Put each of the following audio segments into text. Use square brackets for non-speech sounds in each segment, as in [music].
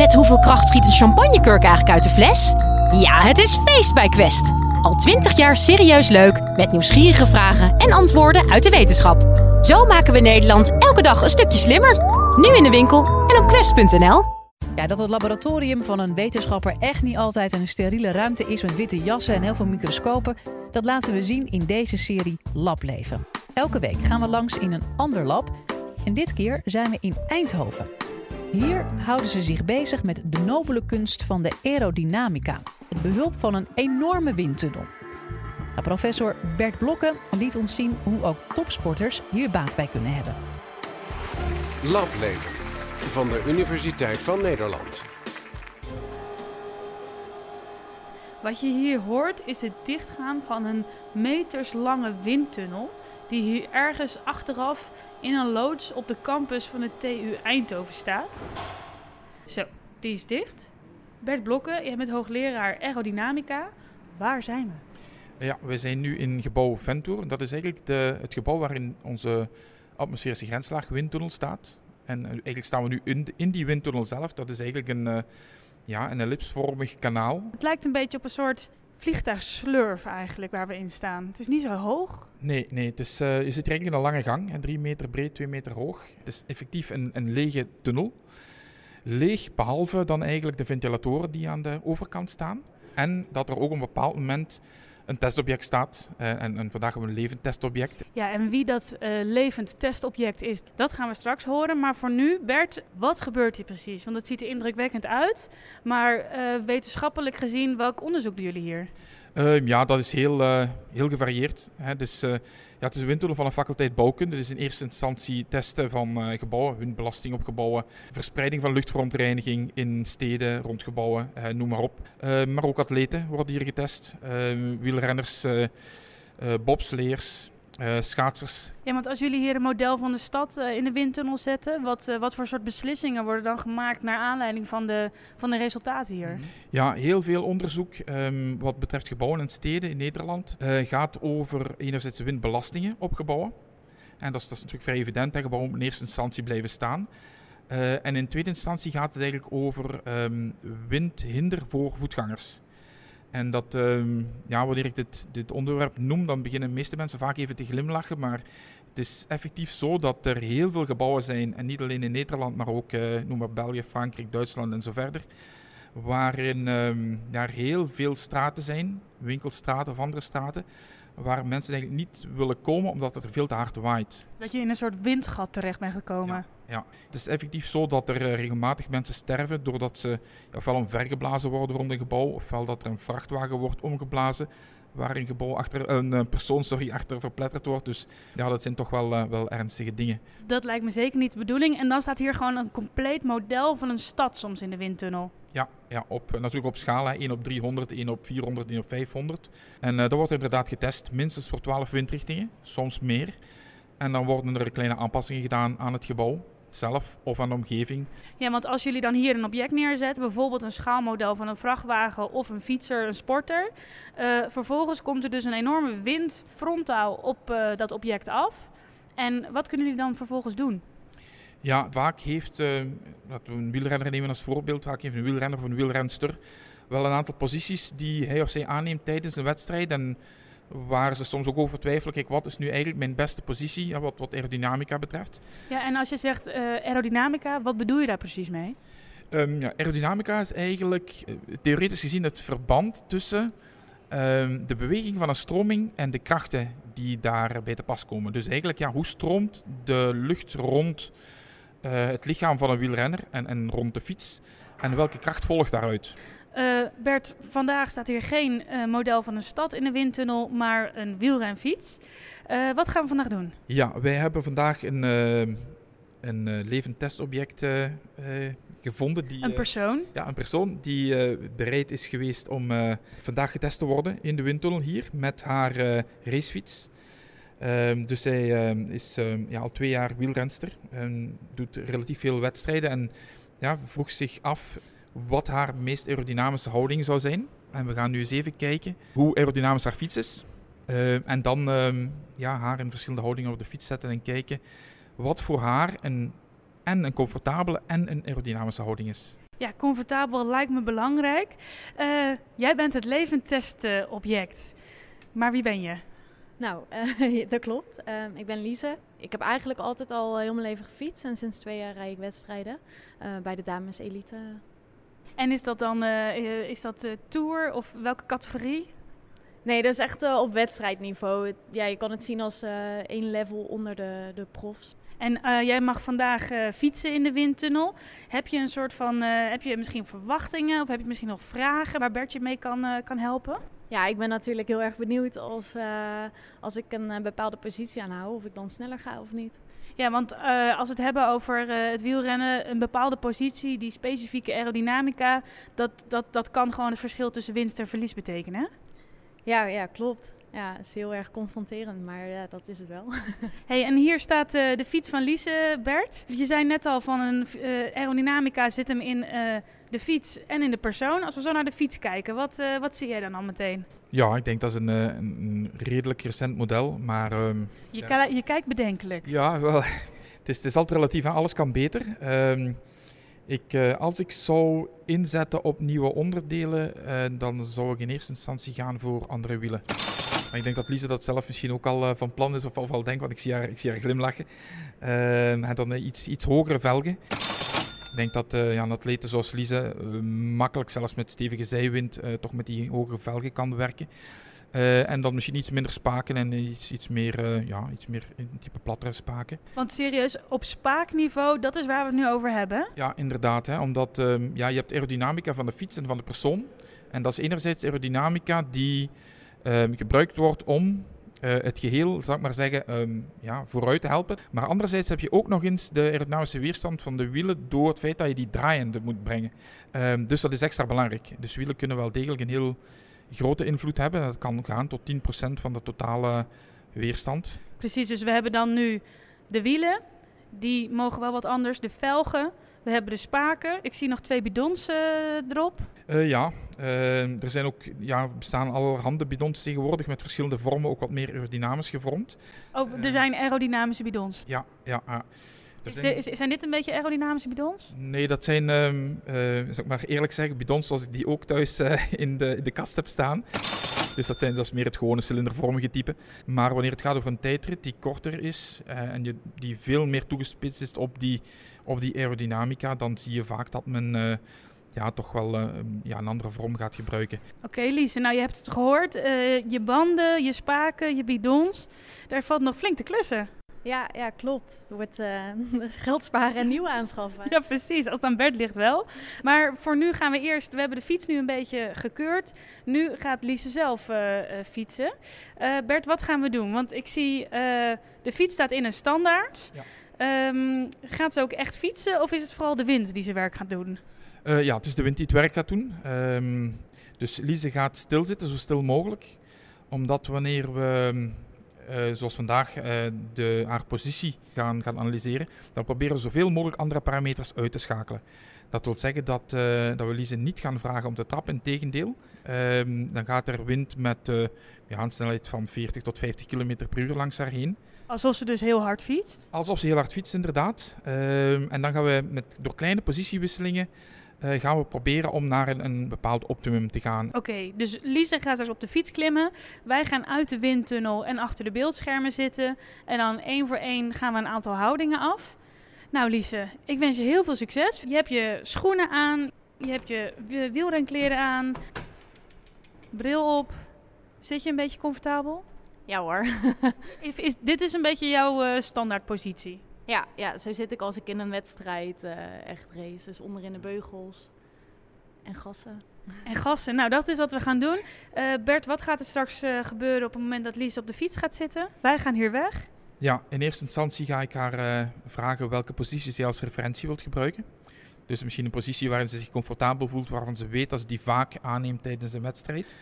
Met hoeveel kracht schiet een champagnekurk eigenlijk uit de fles? Ja, het is feest bij Quest. Al twintig jaar serieus leuk, met nieuwsgierige vragen en antwoorden uit de wetenschap. Zo maken we Nederland elke dag een stukje slimmer. Nu in de winkel en op quest.nl. Ja, dat het laboratorium van een wetenschapper echt niet altijd een steriele ruimte is met witte jassen en heel veel microscopen, dat laten we zien in deze serie Lableven. Elke week gaan we langs in een ander lab en dit keer zijn we in Eindhoven. Hier houden ze zich bezig met de nobele kunst van de aerodynamica, het behulp van een enorme windtunnel. Nou, professor Bert Blokken liet ons zien hoe ook topsporters hier baat bij kunnen hebben. Lableven van de Universiteit van Nederland. Wat je hier hoort is het dichtgaan van een meterslange windtunnel die hier ergens achteraf in een loods op de campus van de TU Eindhoven staat. Zo, die is dicht. Bert Blokken, jij bent hoogleraar aerodynamica. Waar zijn we? Ja, we zijn nu in gebouw Ventour. Dat is eigenlijk de, het gebouw waarin onze atmosferische grenslaag windtunnel staat. En eh, eigenlijk staan we nu in, in die windtunnel zelf. Dat is eigenlijk een, uh, ja, een ellipsvormig kanaal. Het lijkt een beetje op een soort vliegtuigslurf eigenlijk waar we in staan. Het is niet zo hoog. Nee, nee het is, uh, je zit eigenlijk in een lange gang. Drie meter breed, twee meter hoog. Het is effectief een, een lege tunnel. Leeg, behalve dan eigenlijk de ventilatoren die aan de overkant staan. En dat er ook op een bepaald moment een testobject staat. Uh, en, en, vandaag hebben we een levend testobject. Ja, en wie dat uh, levend testobject is, dat gaan we straks horen. Maar voor nu, Bert, wat gebeurt hier precies? Want het ziet er indrukwekkend uit. Maar uh, wetenschappelijk gezien, welk onderzoek doen jullie hier? Ehm, ja, dat is heel, heel gevarieerd. Hè. Dus, ja, het is een windtunnel van een faculteit bouwkunde. Dus in eerste instantie testen van gebouwen, hun belasting op gebouwen, verspreiding van luchtverontreiniging in steden, rond gebouwen, noem maar op. maar ook atleten worden hier getest, ehm, wielrenners, bobsleers, uh, schaatsers. Ja, want als jullie hier een model van de stad uh, in de windtunnel zetten, wat, uh, wat voor soort beslissingen worden dan gemaakt naar aanleiding van de, van de resultaten hier? Ja, heel veel onderzoek um, wat betreft gebouwen en steden in Nederland gaat over enerzijds windbelastingen op gebouwen. En dat is, dat is natuurlijk vrij evident, dat gebouwen in eerste instantie blijven staan. en in tweede instantie gaat het eigenlijk over um, windhinder voor voetgangers. En dat, um, ja, wanneer ik dit, dit onderwerp noem, dan beginnen de meeste mensen vaak even te glimlachen. Maar het is effectief zo dat er heel veel gebouwen zijn, en niet alleen in Nederland, maar ook uh, noem maar België, Frankrijk, Duitsland en zo verder. Waarin um, er heel veel straten zijn, winkelstraten of andere straten, waar mensen eigenlijk niet willen komen omdat het er veel te hard waait. Dat je in een soort windgat terecht bent gekomen. Ja, ja. het is effectief zo dat er uh, regelmatig mensen sterven doordat ze ofwel omvergeblazen worden rond een gebouw, ofwel dat er een vrachtwagen wordt omgeblazen waar een, gebouw achter, een, een persoon sorry, achter verpletterd wordt. Dus ja, dat zijn toch wel, uh, wel ernstige dingen. Dat lijkt me zeker niet de bedoeling. En dan staat hier gewoon een compleet model van een stad soms in de windtunnel. Ja, ja op, natuurlijk op schaal. Hè. 1 op 300, 1 op 400, 1 op 500. En uh, dat wordt inderdaad getest, minstens voor 12 windrichtingen, soms meer. En dan worden er kleine aanpassingen gedaan aan het gebouw zelf of aan de omgeving. Ja, want als jullie dan hier een object neerzetten, bijvoorbeeld een schaalmodel van een vrachtwagen of een fietser, een sporter, uh, vervolgens komt er dus een enorme wind frontaal op uh, dat object af. En wat kunnen jullie dan vervolgens doen? Ja, vaak heeft, uh, laten we een wielrenner nemen als voorbeeld, vaak heeft een wielrenner of een wielrenster wel een aantal posities die hij of zij aanneemt tijdens een wedstrijd. En waar ze soms ook over twijfelen, kijk, wat is nu eigenlijk mijn beste positie wat, wat aerodynamica betreft. Ja, en als je zegt uh, aerodynamica, wat bedoel je daar precies mee? Um, ja, aerodynamica is eigenlijk uh, theoretisch gezien het verband tussen um, de beweging van een stroming en de krachten die daarbij te pas komen. Dus eigenlijk, ja, hoe stroomt de lucht rond uh, het lichaam van een wielrenner en, en rond de fiets en welke kracht volgt daaruit? Uh, Bert, vandaag staat hier geen uh, model van een stad in de windtunnel, maar een wielrenfiets. Uh, wat gaan we vandaag doen? Ja, wij hebben vandaag een, een levend testobject gevonden. Die, een persoon? ja, een persoon die bereid is geweest om vandaag getest te worden in de windtunnel hier met haar racefiets. Um, dus zij um, is um, ja, al twee jaar wielrenster en doet relatief veel wedstrijden en ja, vroeg zich af wat haar meest aerodynamische houding zou zijn. En we gaan nu eens even kijken hoe aerodynamisch haar fiets is. Uh, en dan uh, ja, haar in verschillende houdingen op de fiets zetten en kijken wat voor haar een, en een comfortabele en een aerodynamische houding is. Ja, comfortabel lijkt me belangrijk. Eh, jij bent het leventestobject. maar wie ben je? Nou, uh, [laughs] dat klopt. Uh, ik ben Lise. Ik heb eigenlijk altijd al heel mijn leven gefietst. En sinds twee jaar rijd ik wedstrijden uh, bij de dames elite. En is dat dan is dat, tour of welke categorie? Nee, dat is echt op wedstrijdniveau. Ja, je kan het zien als één level onder de, de profs. En jij mag vandaag fietsen in de windtunnel. Heb je een soort van, heb je misschien verwachtingen of heb je misschien nog vragen waar Bert je mee kan, kan helpen? Ja, ik ben natuurlijk heel erg benieuwd als, uh, als ik een uh, bepaalde positie aanhoud, of ik dan sneller ga of niet. Ja, want uh, als we het hebben over het wielrennen, een bepaalde positie, die specifieke aerodynamica, dat, dat, dat kan gewoon het verschil tussen winst en verlies betekenen. Ja, ja, klopt. Ja, het is heel erg confronterend, maar ja, dat is het wel. [laughs] hey, en hier staat de fiets van Lise, Bert. Je zei net al van een aerodynamica zit hem in de fiets en in de persoon. Als we zo naar de fiets kijken, wat, uh, wat zie jij dan al meteen? Ja, ik denk dat is een, een, een redelijk recent model, maar... Um, je, ja. je, kijkt bedenkelijk. Ja, wel, [laughs] het is, het is altijd relatief, hè? alles kan beter. Um, ik, als ik zou inzetten op nieuwe onderdelen, dan zou ik in eerste instantie gaan voor andere wielen. Maar ik denk dat Lise dat zelf misschien ook al uh, van plan is of, of al denkt, want ik zie haar, ik zie haar glimlachen. Ehm, en dan iets, iets hogere velgen. Ik denk dat uh, ja, een atleten zoals Lise uh, makkelijk, zelfs met stevige zijwind, uh, toch met die hogere velgen kan werken. en dan misschien iets minder spaken en iets, iets meer, ja, iets meer een type plattere spaken. Want serieus, op spaakniveau, dat is waar we het nu over hebben? Ja, inderdaad. Hè, omdat um, ja, je hebt aerodynamica van de fiets en van de persoon. En dat is enerzijds aerodynamica die um, gebruikt wordt om uh, het geheel, zal ik maar zeggen, um, ja, vooruit te helpen. Maar anderzijds heb je ook nog eens de aerodynamische weerstand van de wielen door het feit dat je die draaiende moet brengen. Um, dus dat is extra belangrijk. Dus wielen kunnen wel degelijk een heel grote invloed hebben. Dat kan gaan tot 10% van de totale weerstand. Precies, dus we hebben dan nu de wielen. Die mogen wel wat anders. De velgen. We hebben de spaken. Ik zie nog twee bidons uh, erop. Uh, ja, uh, er zijn ook, ja, bestaan allerhande bidons tegenwoordig met verschillende vormen, ook wat meer aerodynamisch gevormd. Oh, er zijn aerodynamische bidons? Ja, ja. ja. Is zijn... De, is, zijn dit een beetje aerodynamische bidons? Nee, dat zijn, um, zal ik maar eerlijk zeggen, bidons zoals ik die ook thuis in, de, in de kast heb staan. Dus dat, zijn, dat is meer het gewone cilindervormige type. Maar wanneer het gaat over een tijdrit die korter is en je, die veel meer toegespitst is op die, op die aerodynamica, dan zie je vaak dat men uh, ja, toch wel uh, ja, een andere vorm gaat gebruiken. Oké, okay, nou je hebt het gehoord. Je banden, je spaken, je bidons. Daar valt nog flink te klussen. Ja, ja klopt. Er wordt uh, [laughs] geld sparen en nieuw aanschaffen. ja, precies. Als het aan Bert ligt wel. Maar voor nu gaan we eerst... We hebben de fiets nu een beetje gekeurd. Nu gaat Lise zelf uh, uh, fietsen. Bert, wat gaan we doen? Want ik zie... de fiets staat in een standaard. Ja. Um, gaat ze ook echt fietsen of is het vooral de wind die zijn werk gaat doen? Uh, ja, het is de wind die het werk gaat doen. Um, dus Lise gaat stilzitten, zo stil mogelijk. Omdat wanneer we, uh, zoals vandaag, uh, de, haar positie gaan, gaan analyseren, dan proberen we zoveel mogelijk andere parameters uit te schakelen. Dat wil zeggen dat, dat we Lise niet gaan vragen om te trappen, in tegendeel. Um, dan gaat er wind met ja, een snelheid van 40 tot 50 km per uur langs haar heen. Alsof ze dus heel hard fietst? Alsof ze heel hard fietst, inderdaad. Um, en dan gaan we met, door kleine positiewisselingen uh, gaan we proberen om naar een, een bepaald optimum te gaan. Oké, okay, dus Lise gaat straks op de fiets klimmen. Wij gaan uit de windtunnel en achter de beeldschermen zitten. En dan één voor één gaan we een aantal houdingen af. Nou Lise, ik wens je heel veel succes. Je hebt je schoenen aan, je hebt je wielrenkleren aan, bril op. Zit je een beetje comfortabel? Ja hoor. is, is, dit is een beetje jouw uh, standaardpositie? Ja, ja, zo zit ik als ik in een wedstrijd uh, echt race. Dus onderin de beugels en gassen. En gassen, nou dat is wat we gaan doen. Uh, Bert, wat gaat er straks uh, gebeuren op het moment dat Lies op de fiets gaat zitten? Wij gaan hier weg. Ja, in eerste instantie ga ik haar vragen welke positie ze als referentie wilt gebruiken. Dus misschien een positie waarin ze zich comfortabel voelt, waarvan ze weet dat ze die vaak aanneemt tijdens een wedstrijd.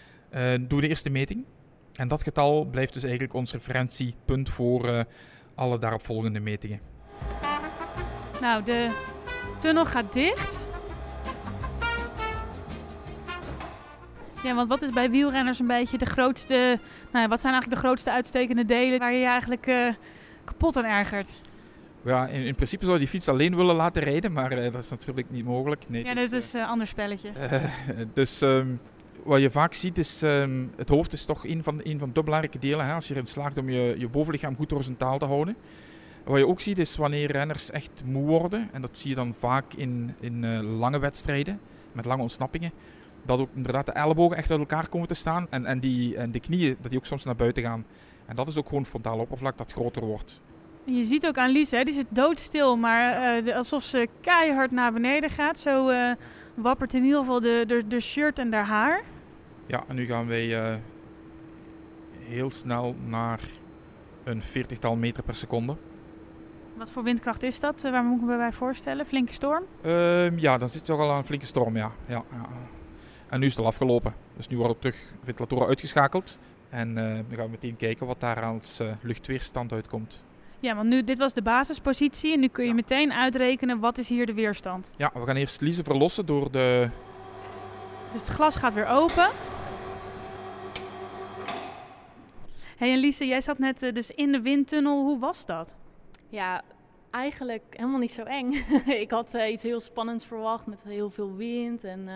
doe de eerste meting. En dat getal blijft dus eigenlijk ons referentiepunt voor uh, alle daaropvolgende metingen. Nou, de tunnel gaat dicht. Ja, want wat is bij wielrenners een beetje de grootste... Nou, wat zijn eigenlijk de grootste uitstekende delen waar je je eigenlijk uh, kapot aan ergert? Ja, in, in principe zou je die fiets alleen willen laten rijden, maar eh, dat is natuurlijk niet mogelijk. Nee, Ja, dus, dit is een ander spelletje. eh, [laughs] eh, dus ehm, wat je vaak ziet is, ehm, het hoofd is toch een van, een van de belangrijke delen. Hè, als je erin slaagt om je, je bovenlichaam goed horizontaal te houden. Wat je ook ziet is wanneer renners echt moe worden, en dat zie je dan vaak in, in eh, lange wedstrijden, met lange ontsnappingen, dat ook inderdaad de ellebogen echt uit elkaar komen te staan en, en, die, en de knieën dat die ook soms naar buiten gaan. En dat is ook gewoon frontaal oppervlak dat groter wordt. Je ziet ook aan Lies, hè, die zit doodstil, maar eh, alsof ze keihard naar beneden gaat. Zo eh, wappert in ieder geval de, de, de shirt en haar haar. Ja, en nu gaan wij heel snel naar een veertigtal meter per seconde. Wat voor windkracht is dat? Eh, waar moet ik me bij voorstellen? Flinke storm? Ehm, ja, dan zit je toch al aan een flinke storm, ja. ja, ja. En nu is het al afgelopen. Dus nu worden we terug ventilatoren uitgeschakeld. En eh, dan gaan we meteen kijken wat daar als eh, luchtweerstand uitkomt. Ja, want nu, dit was de basispositie en nu kun je Ja. meteen uitrekenen wat is hier de weerstand. Ja, we gaan eerst Lise verlossen door de... Dus het glas gaat weer open. hey, en Lise, jij zat net dus in de windtunnel. Hoe was dat? Ja, eigenlijk helemaal niet zo eng. [laughs] ik had eh, iets heel spannends verwacht met heel veel wind. En eh,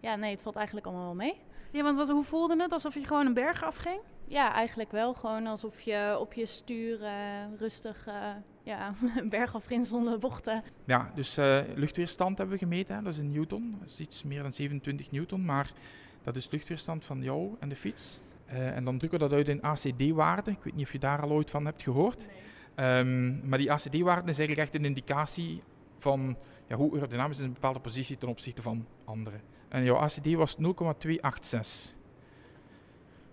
ja, nee, het valt eigenlijk allemaal wel mee. Ja, want wat, hoe voelde het? Alsof je gewoon een berg afging? Ja, eigenlijk wel. Gewoon alsof je op je stuur eh, rustig eh, ja, [laughs] een berg afging zonder bochten. Ja, dus eh, luchtweerstand hebben we gemeten. Hè. Dat is in newton. Dat is iets meer dan 27 newton. Maar dat is luchtweerstand van jou en de fiets. Eh, en dan drukken we dat uit in ACD-waarde. Ik weet niet of je daar al ooit van hebt gehoord. Ehm, maar die ACD-waarde is eigenlijk echt een indicatie van ja, hoe aerodynamisch is een bepaalde positie ten opzichte van anderen. En jouw ACD was 0,286.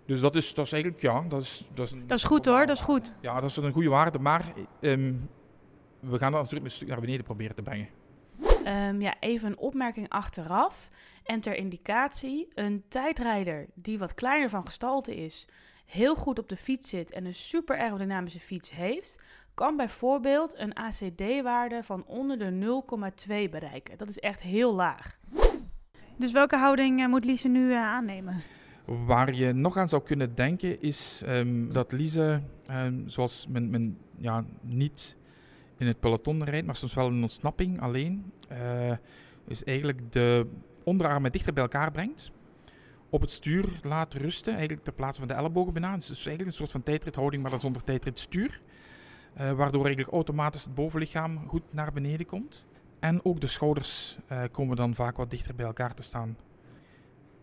Dus dat is, dat is eigenlijk, ja, dat is... Dat is, Dat is goed hoor, dat is goed. Ja, dat is een goede waarde, maar ehm, we gaan dat natuurlijk een stuk naar beneden proberen te brengen. Ehm, ja, even een opmerking achteraf. En ter indicatie, een tijdrijder die wat kleiner van gestalte is, heel goed op de fiets zit en een super aerodynamische fiets heeft, kan bijvoorbeeld een ACD-waarde van onder de 0,2 bereiken. Dat is echt heel laag. Dus welke houding eh, moet Lise nu eh, aannemen? Waar je nog aan zou kunnen denken is ehm, dat Lise, ehm, zoals men, ja, niet in het peloton rijdt, maar soms wel een ontsnapping alleen, eh, is eigenlijk de onderarmen dichter bij elkaar brengt. Op het stuur laat rusten, eigenlijk ter plaatse van de ellebogen bijna. Dus eigenlijk een soort van tijdrithouding, maar dan zonder tijdritstuur. Eh, waardoor eigenlijk automatisch het bovenlichaam goed naar beneden komt. En ook de schouders eh, komen dan vaak wat dichter bij elkaar te staan.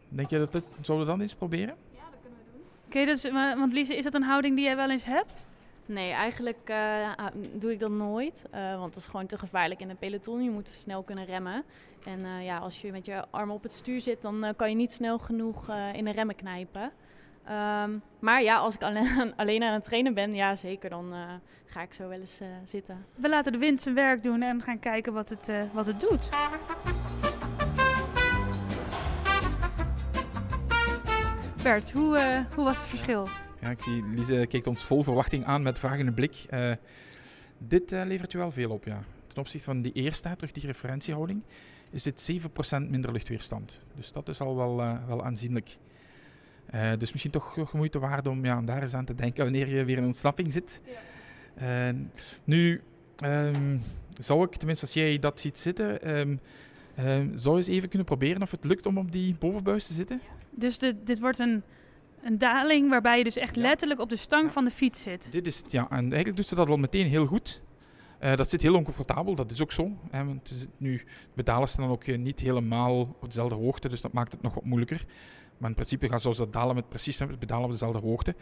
Denk je dat dit, zouden we dan eens proberen? Oké, dus, wa- want Lise, is dat een houding die jij wel eens hebt? Nee, eigenlijk eh, ah, doe ik dat nooit. eh, want dat is gewoon te gevaarlijk in een peloton. Je moet snel kunnen remmen. En eh, ja, als je met je armen op het stuur zit, dan eh, kan je niet snel genoeg eh, in de remmen knijpen. Ehm, maar ja, als ik alleen, [laughs] alleen aan het trainen ben, ja zeker, dan eh, ga ik zo wel eens eh, zitten. We laten de wind zijn werk doen en gaan kijken wat het, eh, wat het doet. Bert, hoe, eh, hoe was het verschil? Ja, ik zie Lise kijkt ons vol verwachting aan met vragende blik. Eh, dit eh, levert je wel veel op, ja. Ten opzichte van die eerste, terug die referentiehouding, is dit 7% minder luchtweerstand. Dus dat is al wel, eh, wel aanzienlijk. Eh, dus misschien toch moeite waard om, ja, om daar eens aan te denken wanneer je weer in ontsnapping zit. Nu, ehm, zou ik, tenminste als jij dat ziet zitten, ehm, ehm, zou je eens even kunnen proberen of het lukt om op die bovenbuis te zitten? Dus de, dit wordt een, een daling waarbij je dus echt Ja. letterlijk op de stang Ja. van de fiets zit. Dit is het, ja. En eigenlijk doet ze dat al meteen heel goed. Eh, dat zit heel oncomfortabel, dat is ook zo. Hè, want het is nu, staan dan ook eh, niet helemaal op dezelfde hoogte, dus dat maakt het nog wat moeilijker. Maar in principe gaan ze dat dalen met precies de pedalen op dezelfde hoogte.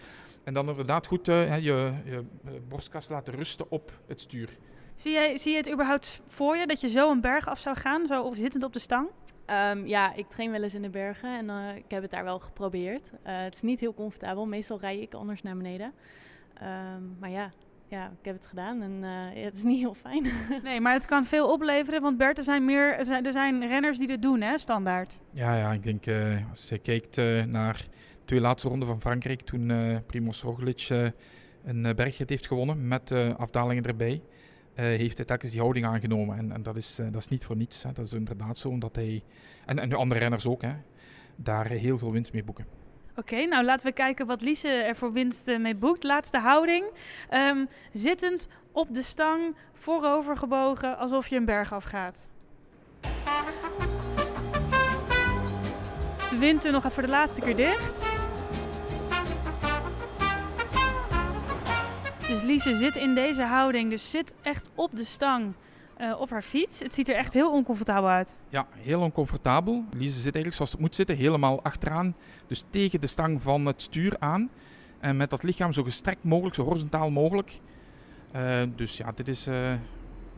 En dan inderdaad goed eh, hè, je, je borstkast laten rusten op het stuur. Zie, jij, zie je het überhaupt voor je dat je zo een berg af zou gaan, zo of zittend op de stang? Ehm, ja, ik train wel eens in de bergen en eh, ik heb het daar wel geprobeerd. Eh, het is niet heel comfortabel, meestal rij ik anders naar beneden. Ehm, maar ja, ja, ik heb het gedaan en eh, het is niet heel fijn. [laughs] Nee, maar het kan veel opleveren, want Bert, er zijn, meer, er zijn, er zijn renners die dit doen, hè, standaard. Ja, ja, ik denk eh, als je kijkt eh, naar de twee laatste ronden van Frankrijk, toen eh Primoz Roglic eh, een bergrit heeft gewonnen met eh, afdalingen erbij, eh, heeft hij telkens die houding aangenomen. En, en dat, is, eh, dat is niet voor niets. Hè. Dat is inderdaad zo, omdat hij, en, en de andere renners ook, hè, daar heel veel winst mee boeken. Oké, nou laten we kijken wat Lise er voor winst eh, mee boekt. Laatste houding. Ehm, zittend op de stang, voorover gebogen, alsof je een berg afgaat. Dus de windtunnel gaat voor de laatste keer dicht. Dus Lise zit in deze houding, dus zit echt op de stang eh, op haar fiets. Het ziet er echt heel oncomfortabel uit. Ja, heel oncomfortabel. Lise zit eigenlijk zoals het moet zitten, helemaal achteraan. Dus tegen de stang van het stuur aan. En met dat lichaam zo gestrekt mogelijk, zo horizontaal mogelijk. Uh, dus ja, dit is, uh,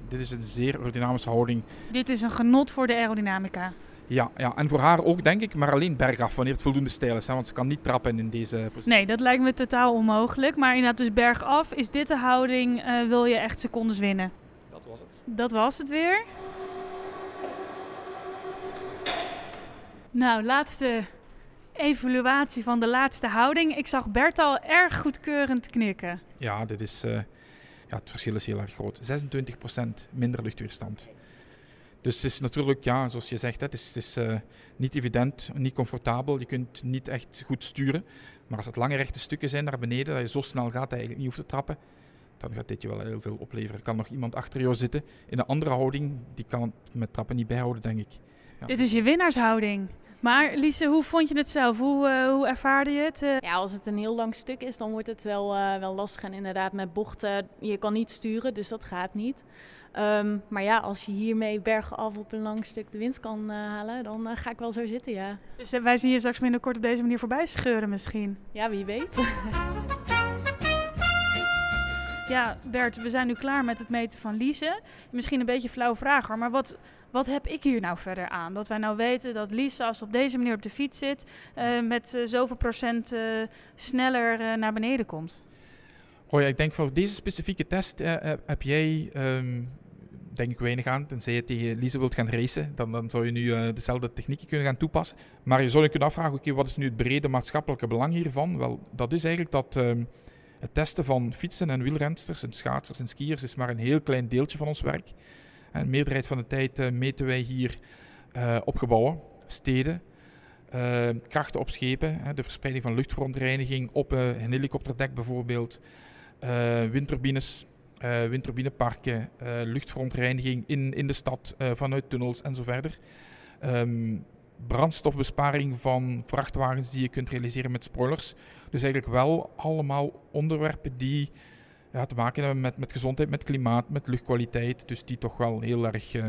dit is een zeer aerodynamische houding. Dit is een genot voor de aerodynamica. Ja, ja, en voor haar ook denk ik, maar alleen bergaf wanneer het voldoende stijl is. Hè, want ze kan niet trappen in deze positie. Nee, dat lijkt me totaal onmogelijk. Maar inderdaad, dus bergaf is dit de houding, uh, wil je echt secondes winnen. Dat was het. Weer. Nou, laatste evaluatie van de laatste houding. Ik zag Bert al erg goedkeurend knikken. Ja, dit is, uh, ja, het verschil is heel erg groot. 26% minder luchtweerstand. Dus is natuurlijk, ja, zoals je zegt, het is, het is uh, niet evident, niet comfortabel. Je kunt niet echt goed sturen. Maar als het lange rechte stukken zijn naar beneden, dat je zo snel gaat dat je eigenlijk niet hoeft te trappen, dan gaat dit je wel heel veel opleveren. Er kan nog iemand achter jou zitten in een andere houding, die kan het met trappen niet bijhouden, denk ik. Ja. Dit is je winnaarshouding. Maar Lise, hoe vond je het zelf? Hoe, uh, hoe ervaarde je het? Uh... Ja, als het een heel lang stuk is, dan wordt het wel, uh, wel lastig. En inderdaad, met bochten, je kan niet sturen, dus dat gaat niet. Um, maar ja, als je hiermee bergen af op een lang stuk de winst kan halen, dan ga ik wel zo zitten, ja. Dus wij zien je straks minder kort op deze manier voorbij scheuren misschien? Ja, wie weet. [laughs] Ja, Bert, we zijn nu klaar met het meten van Lise. Misschien een beetje flauw vraag hoor, maar wat, wat heb ik hier nou verder aan? Dat wij nou weten dat Lise, als op deze manier op de fiets zit, uh, met uh, zoveel procent uh, sneller naar beneden komt. Oh ja, ik denk voor deze specifieke test heb jij, um, denk ik, weinig aan. Tenzij je tegen Lise wilt gaan racen, dan, dan zou je nu dezelfde technieken kunnen gaan toepassen. Maar je zou je kunnen afvragen, oké, wat is nu het brede maatschappelijke belang hiervan? Wel, dat is eigenlijk dat... Um, het testen van fietsen en wielrensters en schaatsers en skiers is maar een heel klein deeltje van ons werk. En de meerderheid van de tijd uh, meten wij hier uh, op gebouwen, steden, uh, krachten op schepen, de verspreiding van luchtverontreiniging op een helikopterdek bijvoorbeeld, windturbines, windturbineparken, luchtverontreiniging in, in de stad vanuit tunnels en zo verder. Um, brandstofbesparing van vrachtwagens die je kunt realiseren met spoilers. Dus eigenlijk wel allemaal onderwerpen die ja, te maken hebben met, met gezondheid, met klimaat, met luchtkwaliteit. Dus die toch wel heel erg uh,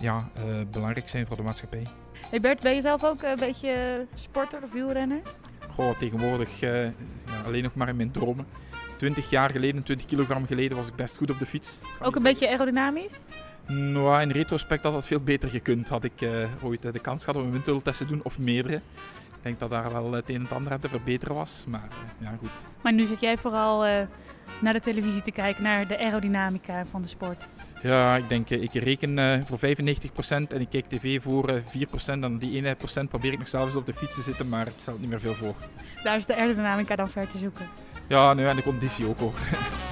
ja, uh, belangrijk zijn voor de maatschappij. Hey Bert, ben je zelf ook een beetje sporter of wielrenner? Goh, tegenwoordig uh, ja, alleen nog maar in mijn dromen. 20 jaar geleden, 20 kilogram geleden, was ik best goed op de fiets. Ook een beetje aerodynamisch? Nou, in retrospect had dat veel beter gekund. Had ik uh, ooit de kans gehad om een windtunneltest te doen, of meerdere. Ik denk dat daar wel het een en het ander aan te verbeteren was, maar uh, ja, goed. Maar nu zit jij vooral uh, naar de televisie te kijken, naar de aerodynamica van de sport. Ja, ik denk, ik reken voor 95% en ik kijk tv voor 4%. En die 1% probeer ik nog zelfs op de fiets te zitten, maar het stelt niet meer veel voor. Daar is de aerodynamica dan ver te zoeken. Ja, nu en de conditie ook hoor. [laughs]